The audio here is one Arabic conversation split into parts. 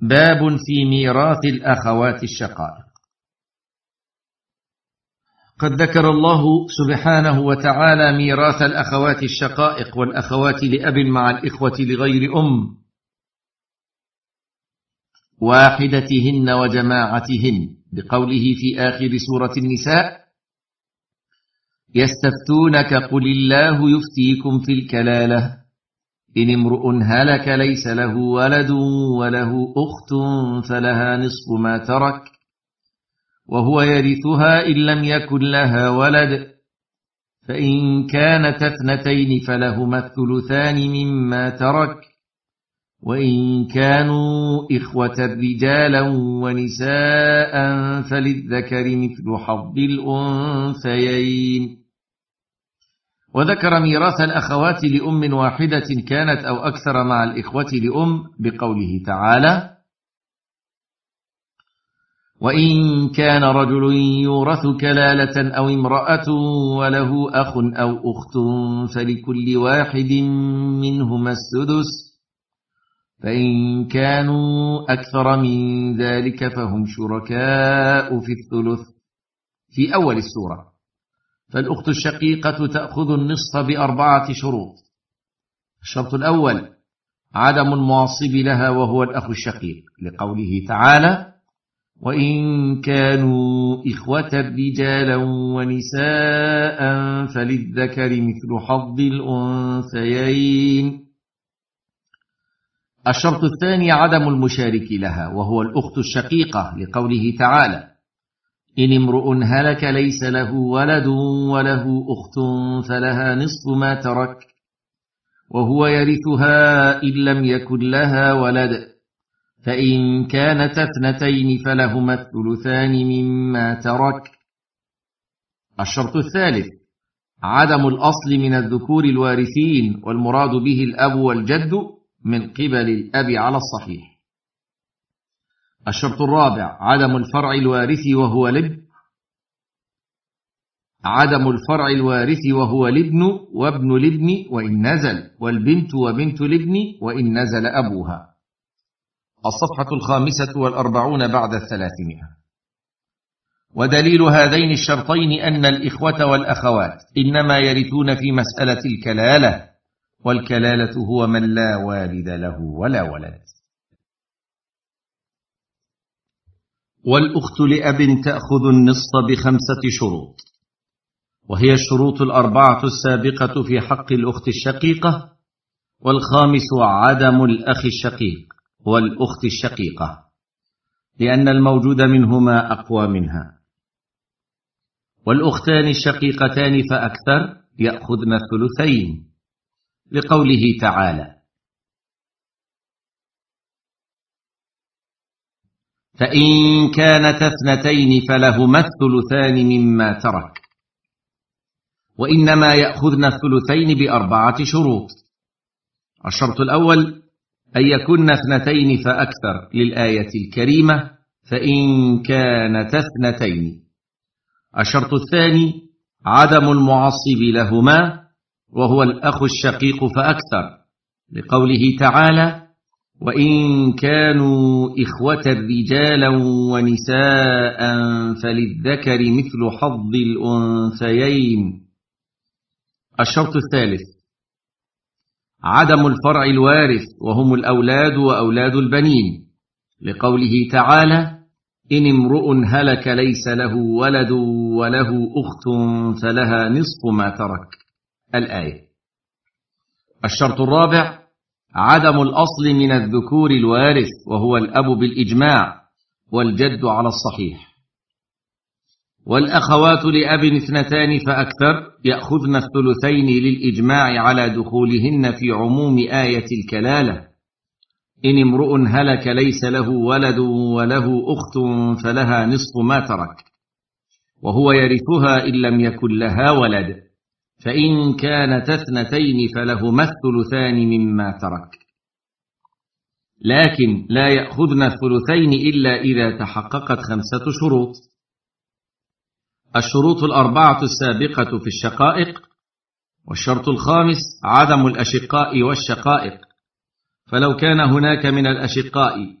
باب في ميراث الأخوات الشقائق. قد ذكر الله سبحانه وتعالى ميراث الأخوات الشقائق والأخوات لأب مع الإخوة لغير أم واحدتهن وجماعتهن بقوله في آخر سورة النساء يستفتونك قل الله يفتيكم في الكلالة. إن امرؤ هلك ليس له ولد وله أخت فلها نصف ما ترك وهو يرثها إن لم يكن لها ولد فإن كانت اثنتين فلهما الثلثان مما ترك وإن كانوا إخوة رجالا ونساء فللذكر مثل حظ الأنثيين. وذكر ميراث الأخوات لأم واحدة كانت أو أكثر مع الإخوة لأم بقوله تعالى وإن كان رجل يورث كلالة أو امرأة وله أخ أو أخت فلكل واحد منهما السدس فإن كانوا أكثر من ذلك فهم شركاء في الثلث في أول السورة. فالأخت الشقيقة تأخذ النصف بأربعة شروط. الشرط الأول عدم المعصب لها وهو الأخ الشقيق لقوله تعالى وإن كانوا إخوة رجالا ونساء فللذكر مثل حظ الأنثيين. الشرط الثاني عدم المشارك لها وهو الأخت الشقيقة لقوله تعالى إن امرؤ هلك ليس له ولد وله أخت فلها نصف ما ترك وهو يرثها إن لم يكن لها ولد فإن كانت اثنتين فلهما الثلثان مما ترك. الشرط الثالث عدم الأصل من الذكور الوارثين والمراد به الأب والجد من قبل الأب على الصحيح. الشرط الرابع عدم الفرع الوارث وهو الابن عدم الفرع الوارث وهو الابن وابن الابن وإن نزل والبنت وبنت الابن وإن نزل أبوها. الصفحة الخامسة والأربعون بعد الثلاثمائة. ودليل هذين الشرطين أن الإخوة والأخوات إنما يرثون في مسألة الكلالة والكلالة هو من لا والد له ولا ولد. والأخت لأب تأخذ النصف بخمسة شروط وهي الشروط الأربعة السابقة في حق الأخت الشقيقة والخامس عدم الأخ الشقيق والأخت الشقيقة لأن الموجود منهما أقوى منها. والأختان الشقيقتان فأكثر يأخذن الثلثين لقوله تعالى فإن كانت اثنتين فلهما الثلثان مما ترك. وإنما يأخذن الثلثين بأربعة شروط. الشرط الأول أن يكن اثنتين فأكثر للآية الكريمة فإن كانت اثنتين. الشرط الثاني عدم المعصب لهما وهو الأخ الشقيق فأكثر. لقوله تعالى وإن كانوا إخوة رجالا ونساء فللذكر مثل حظ الأنثيين. الشرط الثالث عدم الفرع الوارث وهم الأولاد وأولاد البنين. لقوله تعالى إن امرؤ هلك ليس له ولد وله أخت فلها نصف ما ترك. الآية. الشرط الرابع عدم الأصل من الذكور الوارث وهو الأب بالإجماع والجد على الصحيح. والأخوات لأب اثنتان فأكثر يأخذن الثلثين للإجماع على دخولهن في عموم آية الكلالة. إن امرؤ هلك ليس له ولد وله أخت فلها نصف ما ترك وهو يرثها إن لم يكن لها ولد. فإن كانت اثنتين فلهما الثلثان مما ترك. لكن لا يأخذن الثلثين إلا إذا تحققت خمسة شروط. الشروط الأربعة السابقة في الشقائق والشرط الخامس عدم الأشقاء والشقائق. فلو كان هناك من الأشقاء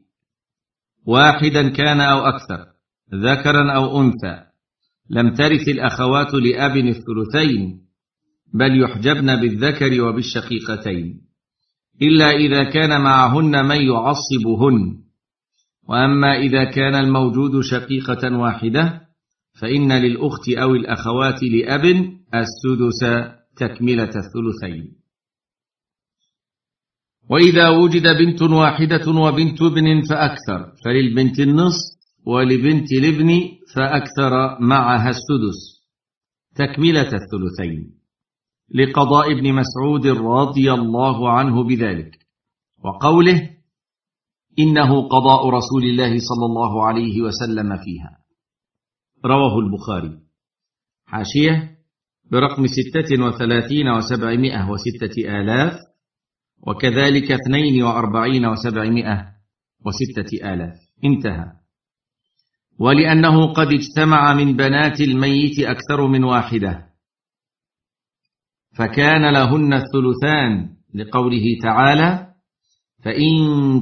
واحدا كان أو أكثر ذكرا أو أنثى لم ترث الأخوات لأب الثلثين بل يحجبن بالذكر وبالشقيقتين. إلا إذا كان معهن من يعصبهن. وأما إذا كان الموجود شقيقة واحدة فإن للأخت أو الأخوات لأب السدس تكملة الثلثين. وإذا وجد بنت واحدة وبنت ابن فأكثر فللبنت النصف ولبنت الابن فأكثر معها السدس تكملة الثلثين. لقضاء ابن مسعود رضي الله عنه بذلك وقوله إنه قضاء رسول الله صلى الله عليه وسلم فيها رواه البخاري. حاشية برقم ستة وثلاثين وسبعمائة وستة آلاف وكذلك اثنين وأربعين وسبعمائة وستة آلاف. انتهى. ولأنه قد اجتمع من بنات الميت أكثر من واحدة. فكان لهن الثلثان لقوله تعالى فإن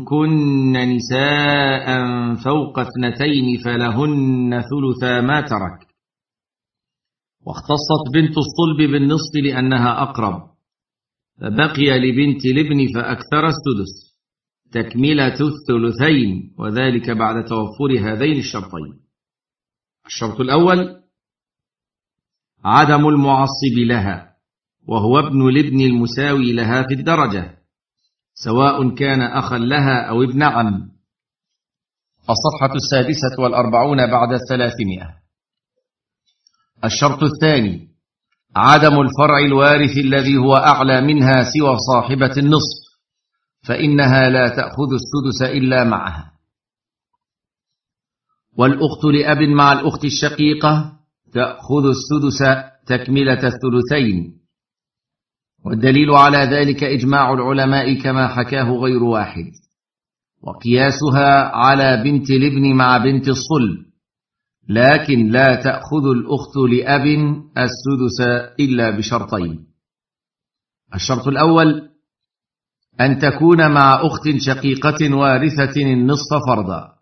كن نساء فوق اثنتين فلهن ثلثا ما ترك. واختصت بنت الصلب بالنصف لأنها أقرب. فبقي لبنت الابن فأكثر السدس. تكملة الثلثين وذلك بعد توفر هذين الشرطين. الشرط الأول عدم المعصب لها. وهو ابن الابن المساوي لها في الدرجة سواء كان أخا لها أو ابن عم. الصفحة السادسة والأربعون بعد الثلاثمائة. الشرط الثاني عدم الفرع الوارث الذي هو أعلى منها سوى صاحبة النصف فإنها لا تأخذ السدس إلا معها. والأخت لأب مع الأخت الشقيقة تأخذ السدس تكملة الثلثين. والدليل على ذلك إجماع العلماء كما حكاه غير واحد وقياسها على بنت الابن مع بنت الصلب لكن لا تأخذ الأخت لأب السدس إلا بشرطين. الشرط الأول أن تكون مع أخت شقيقة وارثة النصف فرضا.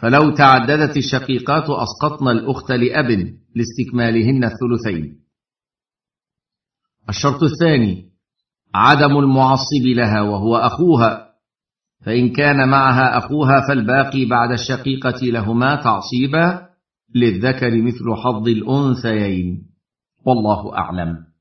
فلو تعددت الشقيقات أسقطن الأخت لأب لاستكمالهن الثلثين. الشرط الثاني عدم المعصب لها وهو أخوها. فإن كان معها أخوها فالباقي بعد الشقيقة لهما تعصيبا للذكر مثل حظ الأنثيين. والله أعلم.